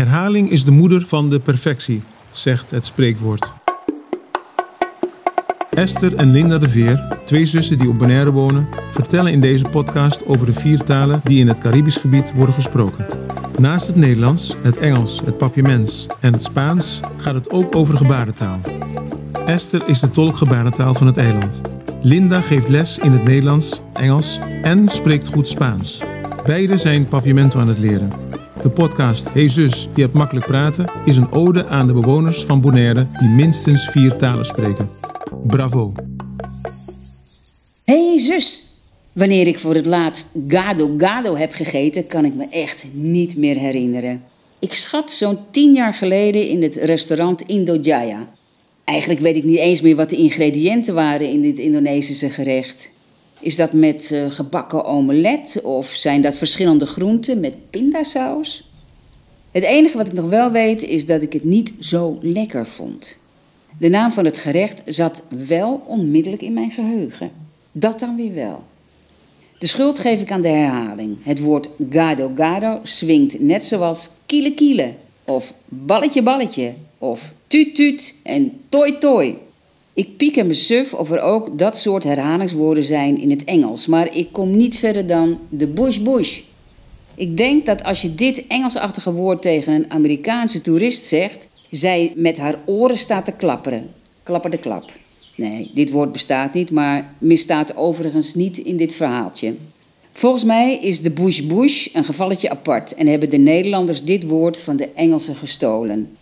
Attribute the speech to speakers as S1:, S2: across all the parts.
S1: Herhaling is de moeder van de perfectie, zegt het spreekwoord. Esther en Linda de Veer, twee zussen die op Bonaire wonen, vertellen in deze podcast over de vier talen die in het Caribisch gebied worden gesproken. Naast het Nederlands, het Engels, het Papiaments en het Spaans gaat het ook over gebarentaal. Esther is de tolk gebarentaal van het eiland. Linda geeft les in het Nederlands, Engels en spreekt goed Spaans. Beiden zijn Papiamento aan het leren. De podcast Hey Zus, je hebt makkelijk praten is een ode aan de bewoners van Bonaire die minstens vier talen spreken. Bravo!
S2: Hey, zus, wanneer ik voor het laatst gado gado heb gegeten, kan ik me echt niet meer herinneren. Ik schat zo'n tien jaar geleden in het restaurant Indojaya. Eigenlijk weet ik niet eens meer wat de ingrediënten waren in dit Indonesische gerecht. Is dat met uh, gebakken omelet of zijn dat verschillende groenten met pindasaus? Het enige wat ik nog wel weet is dat ik het niet zo lekker vond. De naam van het gerecht zat wel onmiddellijk in mijn geheugen. Dat dan weer wel. De schuld geef ik aan de herhaling. Het woord gado gado swingt net zoals kiele kiele of balletje balletje of tuut en toi toi. Ik piek en besuf of er ook dat soort herhalingswoorden zijn in het Engels, maar ik kom niet verder dan de bush bush. Ik denk dat als je dit Engelsachtige woord tegen een Amerikaanse toerist zegt, zij met haar oren staat te klapperen. Klapper de klap. Nee, dit woord bestaat niet, maar misstaat overigens niet in dit verhaaltje. Volgens mij is de bush bush een gevalletje apart en hebben de Nederlanders dit woord van de Engelsen gestolen.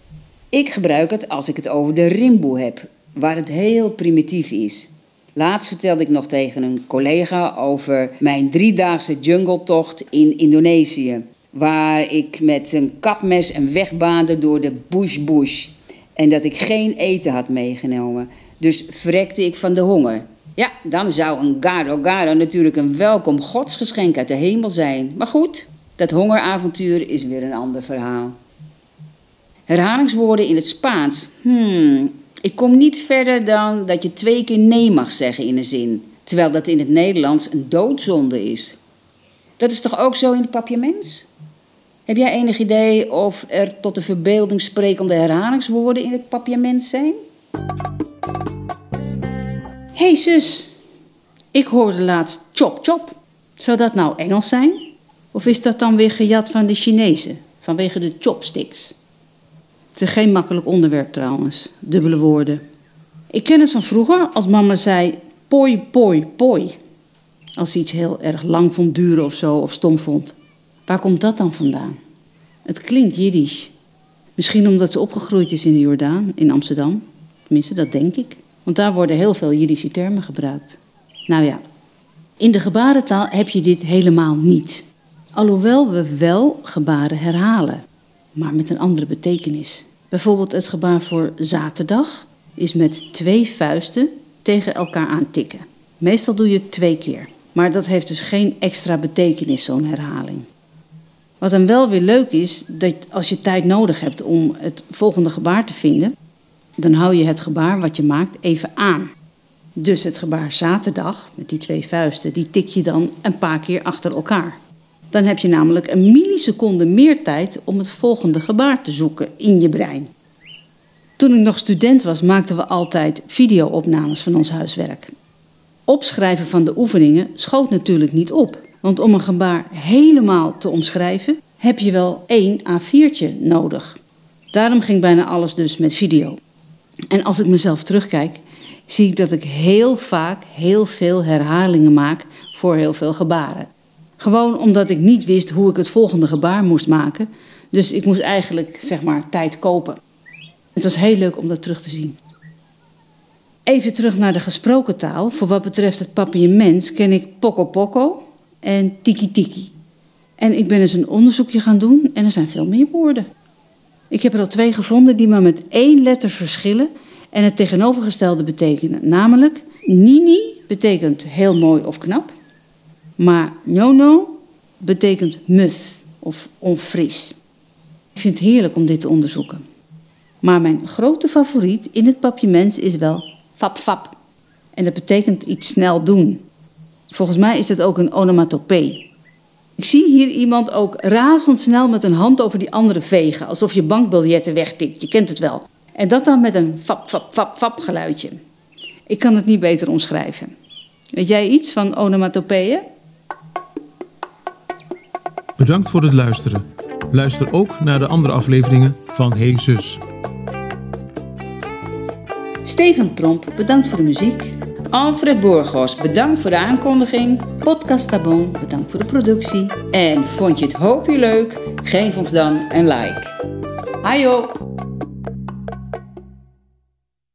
S2: Ik gebruik het als ik het over de rimboe heb, waar het heel primitief is. Laatst vertelde ik nog tegen een collega over mijn driedaagse jungletocht in Indonesië. Waar ik met een kapmes een weg baande door de bush bush. En dat ik geen eten had meegenomen. Dus verrekte ik van de honger. Ja, dan zou een garo garo natuurlijk een welkom godsgeschenk uit de hemel zijn. Maar goed, dat hongeravontuur is weer een ander verhaal. Herhalingswoorden in het Spaans. Hmm, ik kom niet verder dan dat je twee keer nee mag zeggen in een zin. Terwijl dat in het Nederlands een doodzonde is. Dat is toch ook zo in het papiaments? Heb jij enig idee of er tot de verbeelding sprekende herhalingswoorden in het papiament zijn?
S3: hey zus, ik hoorde laatst chop chop. Zou dat nou Engels zijn? Of is dat dan weer gejat van de Chinezen, vanwege de chopsticks? Het is geen makkelijk onderwerp trouwens, dubbele woorden. Ik ken het van vroeger als mama zei poi, poi, poi. Als ze iets heel erg lang vond duren of zo, of stom vond. Waar komt dat dan vandaan? Het klinkt Jiddisch. Misschien omdat ze opgegroeid is in de Jordaan, in Amsterdam. Tenminste, dat denk ik. Want daar worden heel veel Jiddische termen gebruikt. Nou ja, in de gebarentaal heb je dit helemaal niet. Alhoewel we wel gebaren herhalen, maar met een andere betekenis. Bijvoorbeeld het gebaar voor zaterdag is met twee vuisten tegen elkaar aantikken. Meestal doe je het twee keer, maar dat heeft dus geen extra betekenis, zo'n herhaling. Wat dan wel weer leuk is, dat als je tijd nodig hebt om het volgende gebaar te vinden, dan hou je het gebaar wat je maakt even aan. Dus het gebaar zaterdag, met die twee vuisten, die tik je dan een paar keer achter elkaar. Dan heb je namelijk een milliseconde meer tijd om het volgende gebaar te zoeken in je brein. Toen ik nog student was, maakten we altijd videoopnames van ons huiswerk. Opschrijven van de oefeningen schoot natuurlijk niet op. Want om een gebaar helemaal te omschrijven, heb je wel één A4'tje nodig. Daarom ging bijna alles dus met video. En als ik mezelf terugkijk, zie ik dat ik heel vaak heel veel herhalingen maak voor heel veel gebaren. Gewoon omdat ik niet wist hoe ik het volgende gebaar moest maken. Dus ik moest eigenlijk, zeg maar, tijd kopen. Het was heel leuk om dat terug te zien. Even terug naar de gesproken taal. Voor wat betreft het papiaments ken ik poco poco en tiki tiki. En ik ben eens een onderzoekje gaan doen en er zijn veel meer woorden. Ik heb er al twee gevonden die maar met één letter verschillen en het tegenovergestelde betekenen. Namelijk, nini betekent heel mooi of knap, maar nono betekent muf of onfris. Ik vind het heerlijk om dit te onderzoeken. Maar mijn grote favoriet in het papiaments is wel fap fap. En dat betekent iets snel doen. Volgens mij is dat ook een onomatopee. Ik zie hier iemand ook razendsnel met een hand over die andere vegen, alsof je bankbiljetten wegtikt. Je kent het wel. En dat dan met een fap, fap, fap, fap geluidje. Ik kan het niet beter omschrijven. Weet jij iets van onomatopeeën?
S1: Bedankt voor het luisteren. Luister ook naar de andere afleveringen van Hey.
S3: Steven Tromp, bedankt voor de muziek.
S2: Alfred Borgos, bedankt voor de aankondiging.
S3: Podcast Tabon, bedankt voor de productie.
S2: En vond je het hoopje leuk? Geef ons dan een like. Hajo!